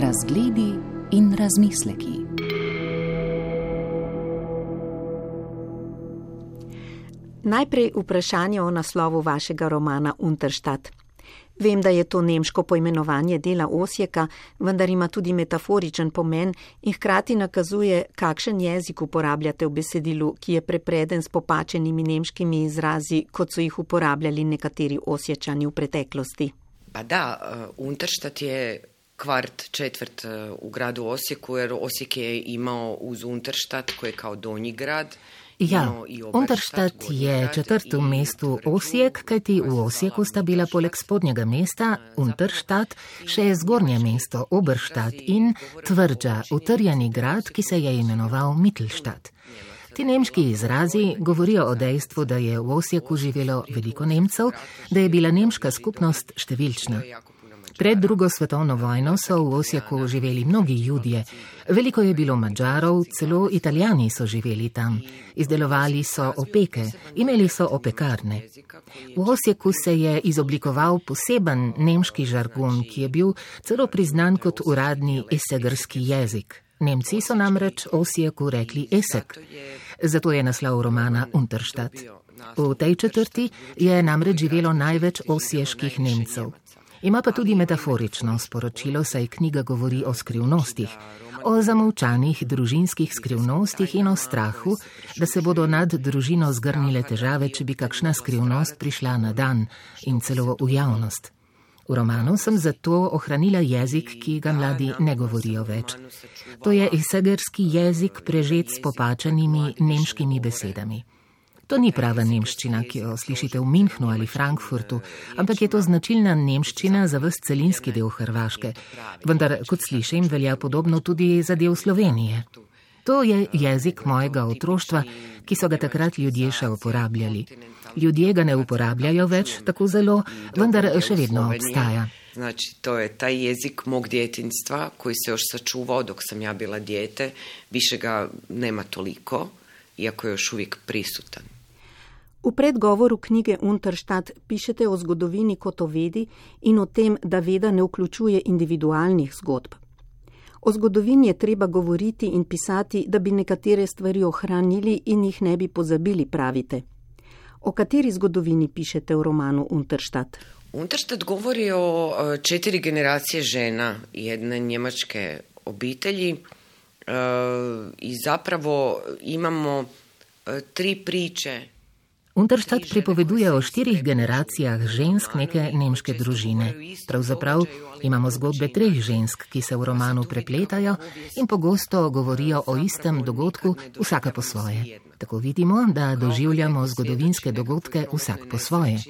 Razgledi in razmisleki. Najprej vprašanje o naslovu vašega romana Unterstadt. Vem, da je to nemško poimenovanje dela Osijeka, vendar ima tudi metaforičen pomen in hkrati nakazuje, kakšen jezik uporabljate v besedilu, ki je prepreden s popačenimi nemškimi izrazi, kot so jih uporabljali nekateri osječani v preteklosti. Pa da, uh, Unterstadt je kvart četvrt u gradu Osijeku, jer Osijek je imao uz Unterstadt koji je kao donji grad. Ja, Unterstadt je četrt v mestu Osijek, kajti v Osijeku sta bila poleg spodnjega mesta Unterstadt še zgornje mesto Oberstadt in tvrdža, utrjeni grad, ki se je imenoval Mittelstadt. Ti nemški izrazi govorijo o dejstvu, da je v Osijeku živelo veliko Nemcev, da je bila nemška skupnost številčna. Pred drugo svetovno vojno so v Osijeku živeli mnogi ljudje, veliko je bilo mačarov, celo italijani so živeli tam, izdelovali so opeke, imeli so opekarne. V Osijeku se je izoblikoval poseben nemški žargon, ki je bil celo priznan kot uradni esegrski jezik. Nemci so namreč Osijeku rekli esek, zato je naslov romana Unterstadt. V tej četrti je namreč živelo največ osjeških Nemcev. Ima pa tudi metaforično sporočilo, saj knjiga govori o skrivnostih, o zamolčanih družinskih skrivnostih in o strahu, da se bodo nad družino zgrnile težave, če bi kakšna skrivnost prišla na dan in celo v javnost. V romanu sem zato ohranila jezik, ki ga mladi ne govorijo več. To je esegerski jezik prežet s popačanimi nemškimi besedami. To ni prava nemščina, ki jo slišite v Münchnu ali Frankfurtu, ampak je to značilna nemščina za vse celinski del Hrvaške. Vendar, kot slišim, velja podobno tudi za del Slovenije. To je jezik mojega otroštva, ki so ga takrat ljudje še uporabljali. Ljudje ga ne uporabljajo več tako zelo, vendar še vedno obstaja. Znači, to je taj jezik mog djetinstva koji se još sačuvao dok sam ja bila dijete. Više ga nema toliko, iako je još uvijek prisutan. V predgovoru knjige Unterstadt pišete o zgodovini kot o vedi in o tem, da veda ne vključuje individualnih zgodb. O zgodovini je treba govoriti in pisati, da bi nekatere stvari ohranili in jih ne bi pozabili, pravite. O kateri zgodovini pišete v romanu Unterstadt? Unterstadt govori o četiri generacije žena jedne njemačke obitelji i zapravo imamo tri priče Unterstadt pripoveduje o štirih generacijah žensk neke nemške družine. Pravzaprav imamo zgodbe treh žensk, ki se v romanu prepletajo in pogosto govorijo o istem dogodku, vsaka po svoje. Tako vidimo, da doživljamo zgodovinske dogodke vsak po svoje.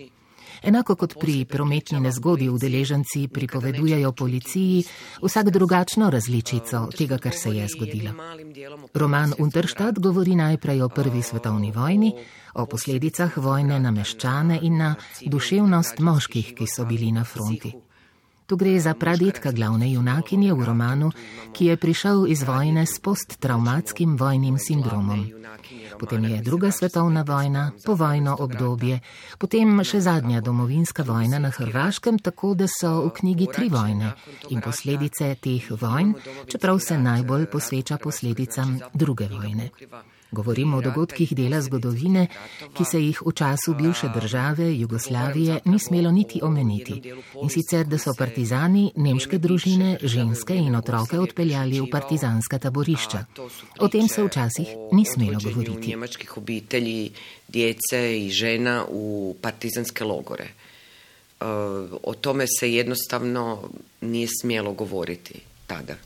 Enako kot pri prometni nezgodi udeleženci pripovedujejo policiji vsak drugačno različico tega, kar se je zgodilo. Roman Unterstadt govori najprej o prvi svetovni vojni, o posledicah vojne na meščane in na duševnost moških, ki so bili na fronti. Tu gre za pradetka glavne junakinje v romanu, ki je prišel iz vojne s posttraumatskim vojnim sindromom. Potem je druga svetovna vojna, povojno obdobje, potem še zadnja domovinska vojna na Hrvaškem, tako da so v knjigi tri vojne in posledice teh vojn, čeprav se najbolj posveča posledicam druge vojne. Govorimo o dogodkih dela zgodovine, ki se jih v času bivše države Jugoslavije ni smelo niti omeniti. In sicer, da so partizani nemške družine, ženske in otroke odpeljali v partizanska taborišča. O tem se včasih ni smelo govoriti. Nemških obitelji, djece in žena v partizanske logore. O tome se jednostavno nije smelo govoriti tada.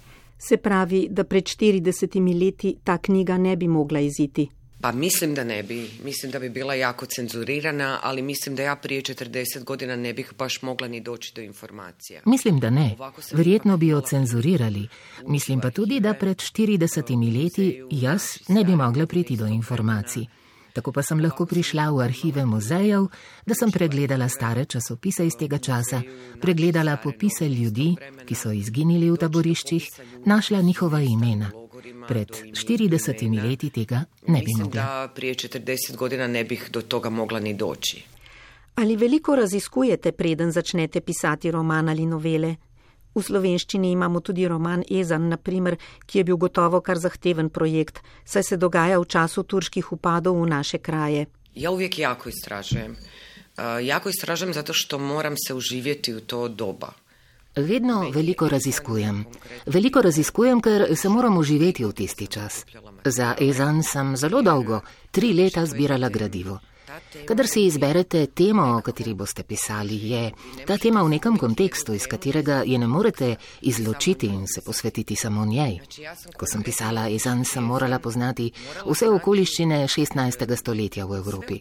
Se pravi, da pred 40 leti ta knjiga ne bi mogla iziti. Pa mislim da ne bi. Mislim da bi bila jako cenzurirana, ali mislim da ja prije 40 godina ne bih baš mogla ni doći do informacija. Mislim da ne. Verjetno bi jo cenzurirali. Mislim pa tudi, da pred 40 leti jaz ne bi mogla priti do informacij. Tako pa sem lahko prišla v arhive muzejev, da sem pregledala stare časopise iz tega časa, pregledala popise ljudi, ki so izginili v taboriščih, našla njihova imena. Pred 40 leti tega ne bi mogla. Da prije 40 godina ne bih do toga mogla ni doći. Ali veliko raziskujete, preden začnete pisati roman ali novele? V slovenščini imamo tudi roman Ezan, naprimer, ki je bil gotovo kar zahteven projekt, saj se dogaja v času turških upadov v naše kraje. Ja uvijek jako istražujem. Uh, jako istražujem zato što moram se uživjeti u to doba. Vedno veliko raziskujem. Veliko raziskujem, ker se moram uživeti v tisti čas. Za Ezan sem zelo dolgo, tri leta zbirala gradivo. Kadar si izberete temo, o kateri boste pisali, je ta tema v nekem kontekstu, iz katerega je ne morete izločiti in se posvetiti samo njej. Ko sem pisala Izan, sem morala poznati vse okoliščine 16. stoletja v Evropi.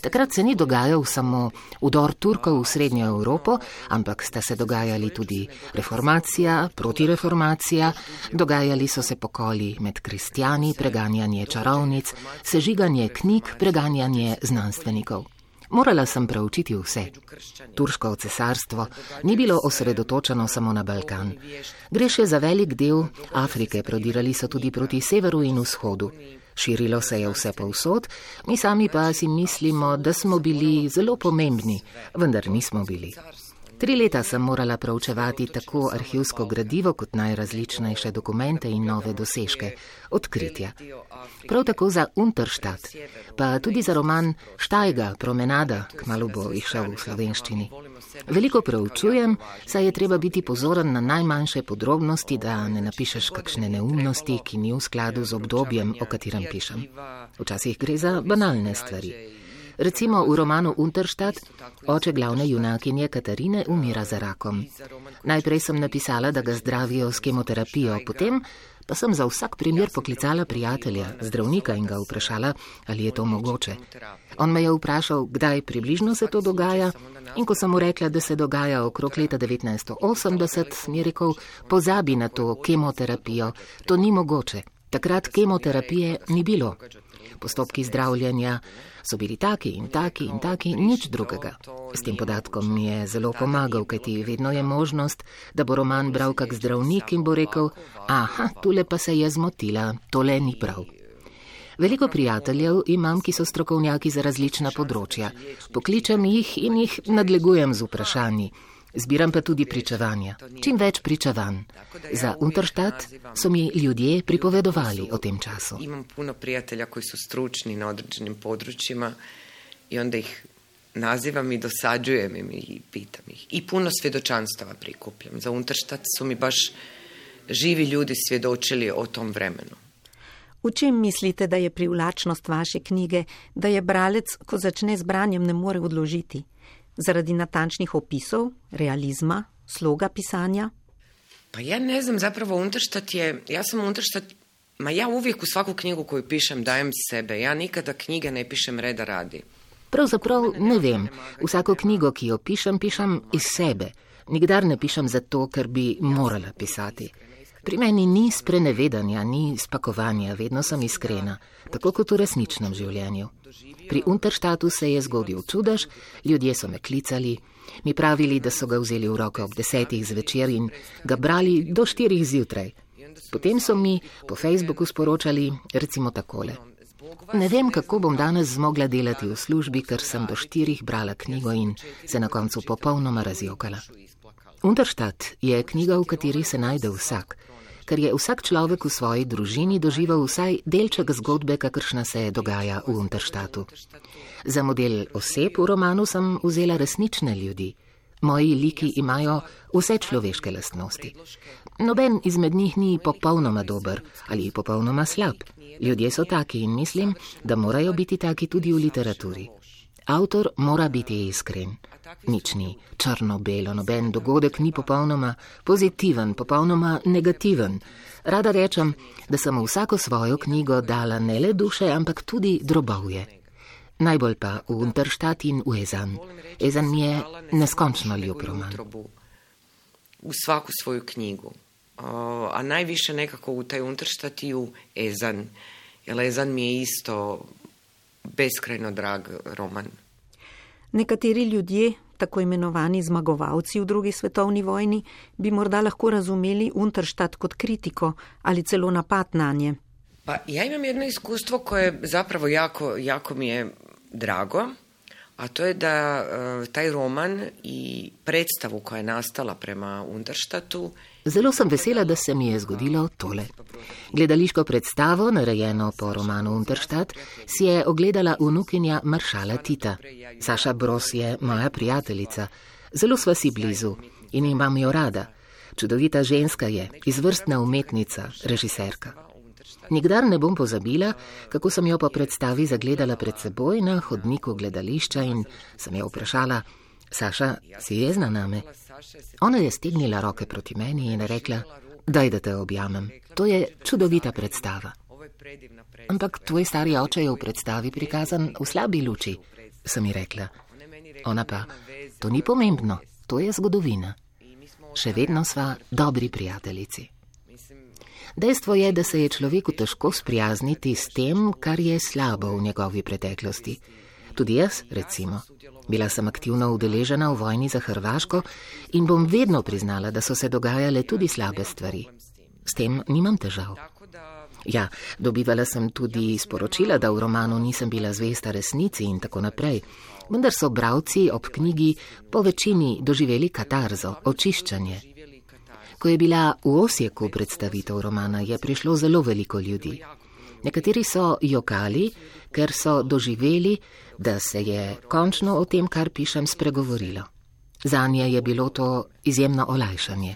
Takrat se ni dogajal samo udor Turkov v Srednjo Evropo, ampak sta se dogajali tudi reformacija, protireformacija, dogajali so se pokoli med kristijani, preganjanje čarovnic, sežiganje knjig, preganjanje znanstvenikov. Morala sem preučiti vse. Turško cesarstvo ni bilo osredotočeno samo na Balkan. Gre še za velik del Afrike, prodirali so tudi proti severu in vzhodu. Širilo se je vse povsod, mi sami pa si mislimo, da smo bili zelo pomembni, vendar nismo bili. Tri leta sem morala proučevati tako arhivsko gradivo kot najrazličnejše dokumente in nove dosežke, odkritja. Prav tako za Unterstadt, pa tudi za roman Štajga, Promenada, kmalo bo išel v slovenščini. Veliko preučujem, saj je treba biti pozoren na najmanjše podrobnosti, da ne napišeš kakšne neumnosti, ki ni v skladu z obdobjem, o katerem pišem. Včasih gre za banalne stvari. Recimo v romanu Unterstadt oče glavne junakinje Katarine umira za rakom. Najprej sem napisala, da ga zdravijo s kemoterapijo, potem pa sem za vsak primer poklicala prijatelja, zdravnika in ga vprašala, ali je to mogoče. On me je vprašal, kdaj približno se to dogaja in ko sem mu rekla, da se dogaja okrog leta 1980, mi je rekel, pozabi na to kemoterapijo, to ni mogoče. Takrat kemoterapije ni bilo. Postopki zdravljenja so bili taki in taki in taki, nič drugega. S tem podatkom mi je zelo pomagal, kajti vedno je možnost, da bo roman bral kak zdravnik in bo rekel, aha, tule pa se je zmotila, tole ni prav. Veliko prijateljev imam, ki so strokovnjaki za različna področja. Pokličem jih in jih nadlegujem z vprašanji. Zbiram pa tudi pričevanja. Čim več pričevanj. Za Unterstadt so mi ljudje pripovedovali o tem času. Imam puno prijatelja, ki so stručni na određenim područjima in onda jih nazivam i dosađujem im i pitam ih. I puno svjedočanstava prikupljam. Za Unterstadt su mi baš živi ljudi svjedočili o tom vremenu. V čem mislite, da je privlačnost vaše knjige, da je bralec, ko začne z branjem, ne more odložiti? Zaradi natančnih opisov, realizma, sloga pisanja? Pa ja ne znam, zapravo Unterstadt je, ja sam Unterstadt, ma ja uvijek u svaku knjigu koju pišem dajem sebe, ja nikada knjige ne pišem reda radi. Pravzaprav ne vem, vsako knjigo, ki jo pišem, pišem iz sebe. Nikdar ne pišem zato, ker bi morala pisati. Pri meni ni sprenevedanja, ni spakovanja, vedno sem iskrena, tako kot v resničnem življenju. Pri Unterštatu se je zgodil čudež, ljudje so me klicali, mi pravili, da so ga vzeli v roke ob desetih zvečer in ga brali do štirih zjutraj. Potem so mi po Facebooku sporočali recimo takole. Ne vem, kako bom danes zmogla delati v službi, ker sem do štirih brala knjigo in se na koncu popolnoma razjokala. Unterštat je knjiga, v kateri se najde vsak ker je vsak človek v svoji družini doživel vsaj delček zgodbe, kakršna se dogaja v Unterštatu. Za model oseb v romanu sem vzela resnične ljudi. Moji liki imajo vse človeške lastnosti. Noben izmed njih ni popolnoma dober ali popolnoma slab. Ljudje so taki in mislim, da morajo biti taki tudi v literaturi. Avtor mora biti iskren. Nič ni črno-belo, noben dogodek ni popolnoma pozitiven, popolnoma negativen. Rada rečem, da sem v vsako svojo knjigo dala ne le duše, ampak tudi drobovje. Najbolj pa v Unterštat in v Ezan. Ezan mi je neskončno ljub roman. V vsako svojo knjigo. A najviše nekako v tej Unterštat in v Ezan. Jer Ezan mi je isto beskrajno drag roman. Nekateri ljudje, tako imenovani zmagovalci v drugi svetovni vojni, bi morda lahko razumeli Unterstadt kot kritiko ali celo napad na nje. Pa ja imam jedno iskustvo koje zapravo jako, jako mi je drago, a to je da uh, taj roman i predstavu koja je nastala prema Unterštatu Zelo sem vesela, da se mi je zgodilo tole. Gledališko predstavo, narejeno po romanu Unterstadt, si je ogledala unukinja maršala Tita. Saša Bros je moja prijateljica. Zelo sva si blizu in imam jo rada. Čudovita ženska je, izvrstna umetnica, režiserka. Nikdar ne bom pozabila, kako sem jo po predstavi zagledala pred seboj na hodniku gledališča in sem jo vprašala, Saša, si jezna name? Ona je stegnila roke proti meni in rekla, daj da te objamem. To je čudovita predstava. Ampak tvoj stari oče je v predstavi prikazan v slabi luči, sem ji rekla. Ona pa, to ni pomembno, to je zgodovina. Še vedno sva dobri prijateljici. Dejstvo je, da se je človeku težko sprijazniti s tem, kar je slabo v njegovi preteklosti. Tudi jaz, recimo. Bila sem aktivno udeležena v vojni za Hrvaško in bom vedno priznala, da so se dogajale tudi slabe stvari. S tem nimam težav. Ja, dobivala sem tudi sporočila, da v romanu nisem bila zvesta resnici in tako naprej, vendar so bravci ob knjigi po večini doživeli katarzo, očiščanje. Ko je bila v Osjeku predstavitev romana, je prišlo zelo veliko ljudi. Nekateri so jokali, ker so doživeli, da se je končno o tem, kar pišem, spregovorilo. Za nje je bilo to izjemno olajšanje.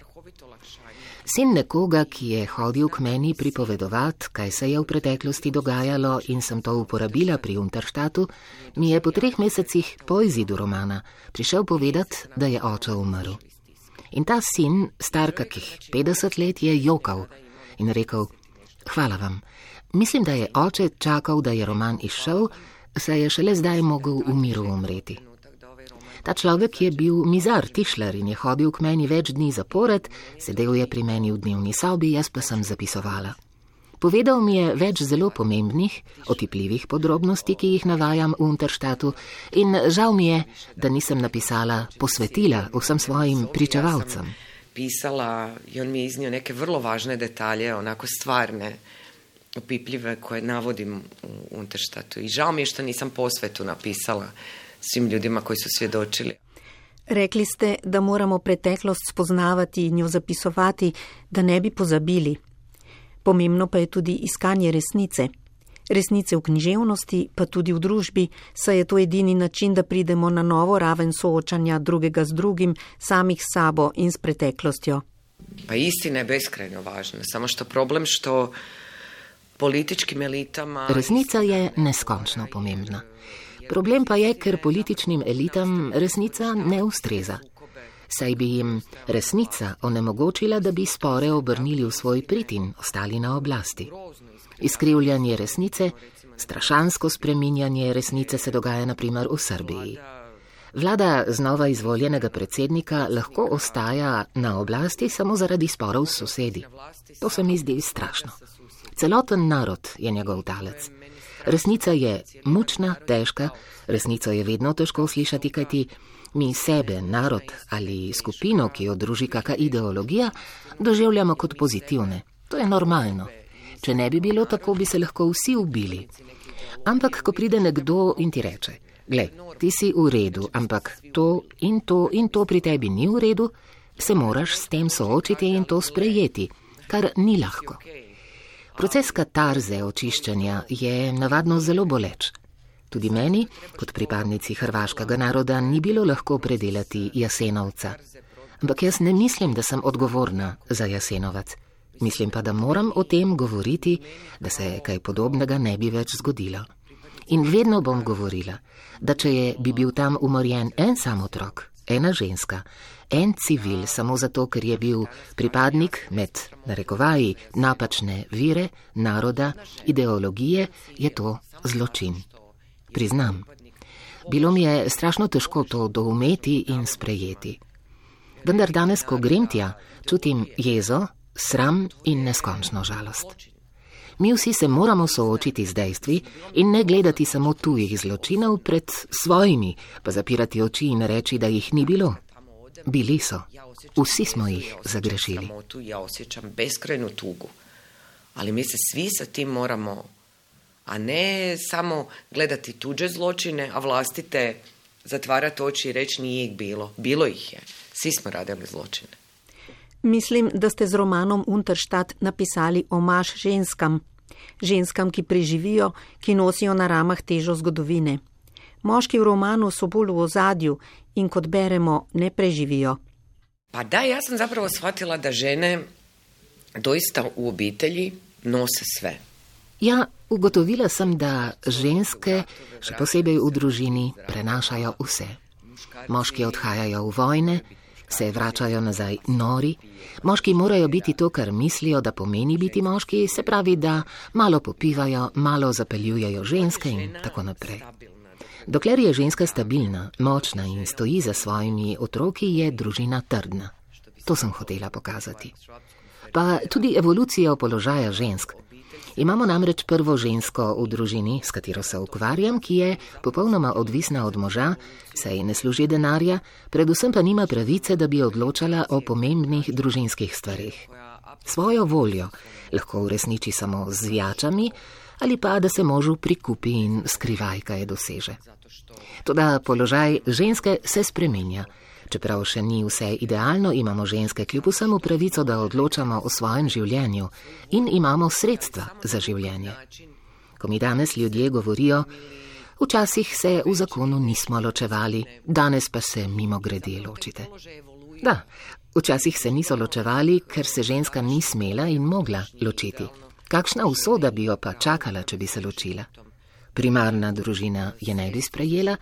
Sin nekoga, ki je hodil k meni pripovedovati, kaj se je v preteklosti dogajalo in sem to uporabila pri Unterštatu, mi je po treh mesecih po izidu romana prišel povedati, da je oče umrl. In ta sin, star kakih 50 let, je jokal in rekel: Hvala vam. Mislim, da je oče čakal, da je roman izšel, saj je šele zdaj mogel v miru umreti. Ta človek je bil mizar tišler in je hodil k meni več dni zapored, sedel je pri meni v dnevni sobi, jaz pa sem zapisovala. Povedal mi je več zelo pomembnih, otipljivih podrobnosti, ki jih navajam v Unterštatu, in žal mi je, da nisem napisala posvetila vsem svojim pričevalcem. Pisala in on mi je iznio neke vrlo važne detalje, onako stvarne opipljive koje navodim u Unterštatu. I žao mi je što nisam posvetu napisala svim ljudima koji su svjedočili. Rekli ste, da moramo preteklost spoznavati in jo zapisovati, da ne bi pozabili. Pomembno pa je tudi iskanje resnice. Resnice v književnosti, pa tudi v družbi, saj je to edini način, da pridemo na novo raven soočanja drugega z drugim, samih sabo in s preteklostjo. Pa istina je beskrajno važna, samo što problem što političkim elitama. Resnica je neskončno pomembna. Problem pa je, ker političnim elitam resnica ne ustreza. Saj bi jim resnica onemogočila, da bi spore obrnili v svoj prid in ostali na oblasti. Izkrivljanje resnice, strašansko spreminjanje resnice se dogaja naprimer v Srbiji. Vlada znova izvoljenega predsednika lahko ostaja na oblasti samo zaradi sporov s sosedi. To se mi zdi strašno. Celoten narod je njegov talec. Resnica je mučna, težka, resnico je vedno težko slišati, kajti mi sebe, narod ali skupino, ki jo druži kakšna ideologija, doživljamo kot pozitivne. To je normalno. Če ne bi bilo tako, bi se lahko vsi ubili. Ampak, ko pride nekdo in ti reče: Glej, ti si v redu, ampak to in to in to pri tebi ni v redu, se moraš s tem soočiti in to sprejeti, kar ni lahko. Proces katarze očiščanja je navadno zelo boleč. Tudi meni, kot pripadnici hrvaškega naroda, ni bilo lahko predelati Jasenovca. Ampak jaz ne mislim, da sem odgovorna za Jasenovac. Mislim pa, da moram o tem govoriti, da se kaj podobnega ne bi več zgodilo. In vedno bom govorila, da če je bi bil tam umorjen en sam otrok, ena ženska, en civil samo zato, ker je bil pripadnik med narekovaji napačne vire, naroda, ideologije, je to zločin. Priznam. Bilo mi je strašno težko to doumeti in sprejeti. Vendar danes, ko grem tja, čutim jezo, sram in neskončno žalost. Mi vsi se moramo soočiti z dejstvi in ne gledati samo tujih zločinov pred svojimi, pa zapirati oči in reči, da jih ni bilo. Bili so. Vsi smo jih zagrešili. Ja osjećam beskrajnu tugu. Ali mi se svi sa tim moramo, a ne samo gledati tuđe zločine, a vlastite zatvarati oči i reći nije ih bilo. Bilo ih je. Svi smo radili zločine. Mislim, da ste z romanom Unterstadt napisali omaž ženskam. Ženskam, ki preživijo, ki nosijo na ramah težo zgodovine. Moški v romanu so bolj v ozadju in kot beremo, ne preživijo. Pa da, ja sam zapravo shvatila da žene doista u obitelji nose sve. Ja, ugotovila sem, da ženske, še posebej v družini, prenašajo vse. Moški odhajajo v vojne, se vračajo nazaj nori, moški morajo biti to, kar mislijo, da pomeni biti moški, se pravi, da malo popivajo, malo zapeljujejo ženske in tako naprej. Dokler je ženska stabilna, močna in stoji za svojimi otroki, je družina trdna. To sem hotela pokazati. Pa tudi evolucija položaja žensk. Imamo namreč prvo žensko v družini, s katero se ukvarjam, ki je popolnoma odvisna od moža, saj ne služi denarja, predvsem pa nima pravice, da bi odločala o pomembnih družinskih stvarih. Svojo voljo lahko uresniči samo z jačami ali pa da se možu prikupi in skrivaj, kaj doseže. Toda položaj ženske se spremenja. Čeprav še ni vse idealno, imamo ženske kljub vsemu pravico, da odločamo o svojem življenju in imamo sredstva za življenje. Ko mi danes ljudje govorijo, včasih se v zakonu nismo ločevali, danes pa se mimo grede ločite. Da, včasih se niso ločevali, ker se ženska ni smela in mogla ločiti. Kakšna usoda bi jo pa čakala, če bi se ločila? Primarna družina je ne bi sprejela,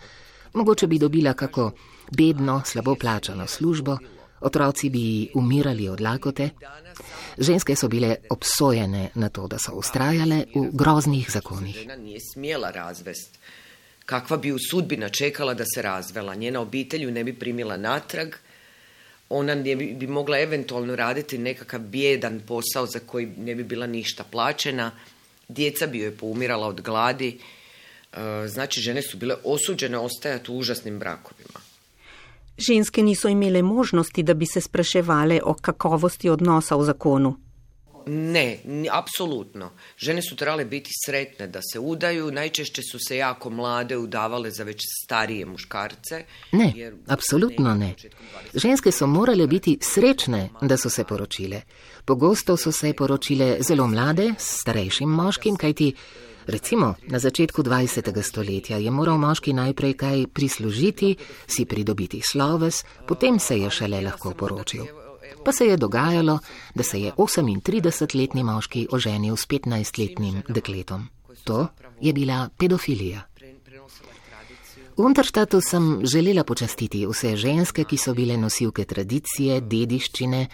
mogoče bi dobila kako bedno, slabo plačano službo, otroci bi umirali od lakote. Ženske so bile obsojene na to, da so ustrajale v groznih zakonih. Kakva bi u sudbina čekala da se razvela. Njena obitelj ne bi primila natrag. Ona ne bi, bi mogla eventualno raditi nekakav bijedan posao za koji ne bi bila ništa plaćena. Djeca bi joj poumirala od gladi. E, Znači, žene su bile osuđene ostajati u užasnim brakovima. Ženske niso imele možnosti, da bi se spraševale o kakovosti odnosa v zakonu. Ne, apsolutno. Žene su trebale biti sretne da se udaju. Najčešće su se jako mlade udavale za već starije muškarce. Ne, jer absolutno negdje ne. početkom 20. Ženske so morale biti srečne, da so se poročile. Pogosto so se poročile zelo mlade, s starejšim moškim, kajti recimo na začetku 20. stoletja je moral moški najprej kaj prislužiti, si pridobiti sloves, potem se je šele lahko poročil. Pa se je dogajalo, da se je 38-letni moški oženil s 15-letnim dekletom. To je bila pedofilija. V Unterštatu sem želela počastiti vse ženske, ki so bile nosilke tradicije, dediščine,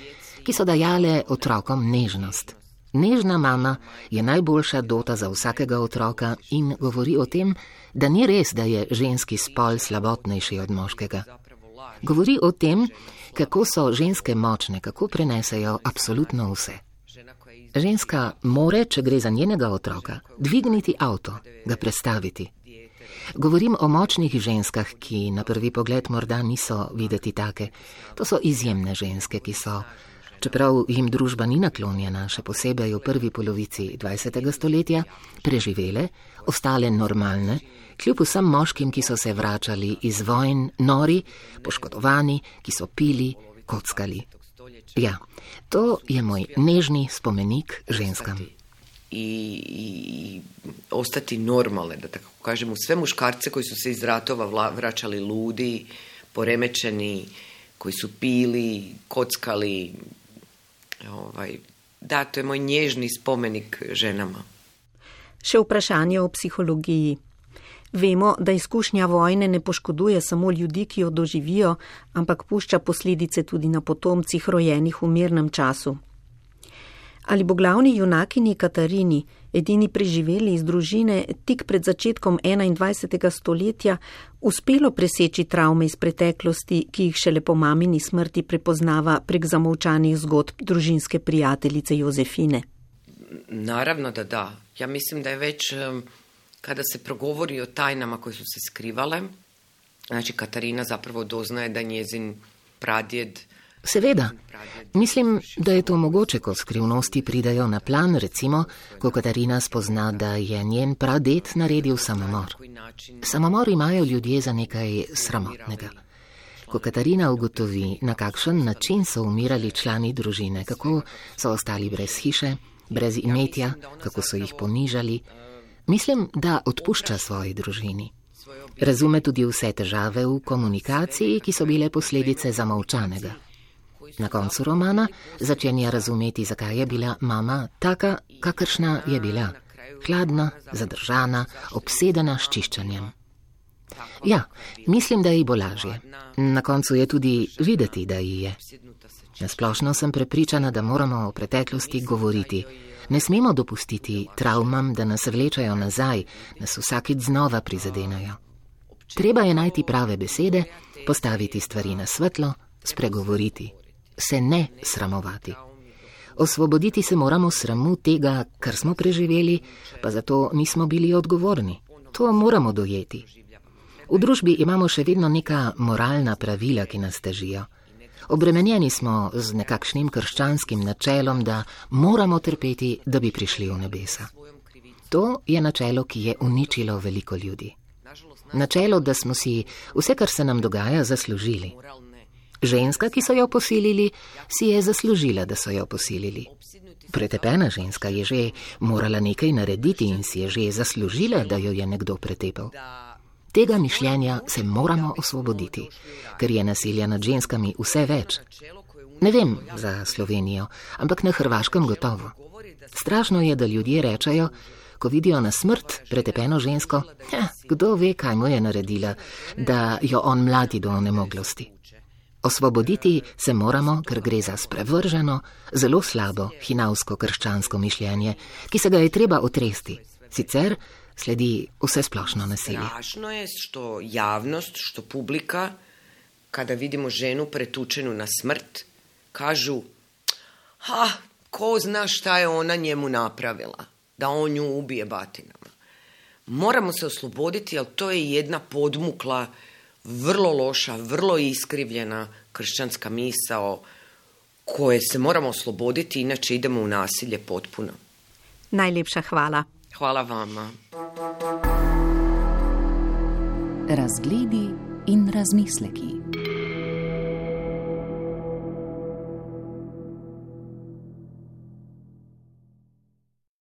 ki so dajale otrokom nežnost. Nežna mama je najboljša dota za vsakega otroka in govori o tem, da ni res, da je ženski spol slabotnejši od moškega. Govori o tem, kako so ženske močne, kako prenesejo absolutno vse. Ženska more, če gre za njenega otroka, dvigniti avto, ga prestaviti. Govorim o močnih ženskah, ki na prvi pogled morda niso videti take. To so izjemne ženske, ki so, čeprav jim družba ni naklonjena, še posebej v prvi polovici 20. stoletja, preživele, ostale normalne, kljub vsem moškim, ki so se vračali iz vojn, nori, poškodovani, ki so pili, kockali. Ja, to je moj nežni spomenik ženskam. i, i, i ostati normalne, da tako kažem, u sve muškarce koji su se iz ratova vla- vraćali ludi, poremećeni, koji su pili, kockali. Ovaj, da, to je moj nježni spomenik ženama. Še vprašanje o psihologiji. Vemo, da izkušnja vojne ne poškoduje samo ljudi, ki jo doživijo, ampak pušča posledice tudi na potomcih rojenih v mirnem času. Ali bo glavni junakini Katarini, edini preživeli iz družine tik pred začetkom 21. stoletja, uspelo preseči travme iz preteklosti, ki jih šele po mamini smrti prepoznava prek zamolčanih zgodb družinske prijateljice Jozefine? Naravno da da. Ja mislim da je em, kada se progovori o tajnama koje su se skrivale, znači Katarina zapravo doznaje da njezin pradjed Seveda. Mislim, da je to mogoče, ko skrivnosti pridejo na plan, recimo, ko Katarina spozna, da je njen pradet naredil samomor. Samomor imajo ljudje za nekaj sramotnega. Ko Katarina ugotovi, na kakšen način so umirali člani družine, kako so ostali brez hiše, brez imetja, kako so jih ponižali, mislim, da odpušča svoji družini. Razume tudi vse težave v komunikaciji, ki so bile posledice zamolčanega. Na koncu romana začenja razumeti, zakaj je bila mama taka, kakršna je bila. Hladna, zadržana, obsedena s čiščenjem. Ja, mislim, da ji bo lažje. Na koncu je tudi videti, da ji je. Nasplošno sem prepričana, da moramo o preteklosti govoriti. Ne smemo dopustiti travmam, da nas vlečajo nazaj, nas vsakič znova prizadenajo. Treba je najti prave besede, postaviti stvari na svetlo, spregovoriti se ne sramovati. Osvoboditi se moramo sramu tega, kar smo preživeli, pa zato nismo bili odgovorni. To moramo dojeti. V družbi imamo še vedno neka moralna pravila, ki nas težijo. Obremenjeni smo z nekakšnim krščanskim načelom, da moramo trpeti, da bi prišli v nebesa. To je načelo, ki je uničilo veliko ljudi. Načelo, da smo si vse, kar se nam dogaja, zaslužili. Ženska, ki so jo posilili, si je zaslužila, da so jo posilili. Pretepena ženska je že morala nekaj narediti in si je že zaslužila, da jo je nekdo pretepel. Tega mišljenja se moramo osvoboditi, ker je nasilja nad ženskami vse več. Ne vem za Slovenijo, ampak na Hrvaškem gotovo. Strašno je, da ljudje rečejo, ko vidijo na smrt pretepeno žensko, ja, kdo ve, kaj mu je naredila, da jo on mladi do nemoglosti. Osvoboditi se moramo, ker gre za sprevrženo, zelo slabo hinavsko krščansko mišljenje, ki se ga je treba otresti. Sicer sledi vse splošno nasilje. Strašno je, što javnost, što publika, kada vidimo ženu pretučenu na smrt, kažu, ha, ko zna šta je ona njemu napravila, da on nju ubije batinama. Moramo se osloboditi, jer to je jedna podmukla vrlo loša, vrlo iskrivljena kršćanska misao koje se moramo osloboditi, inače idemo u nasilje potpuno. Najlepša hvala. Hvala vama. Razgledi in razmisleki.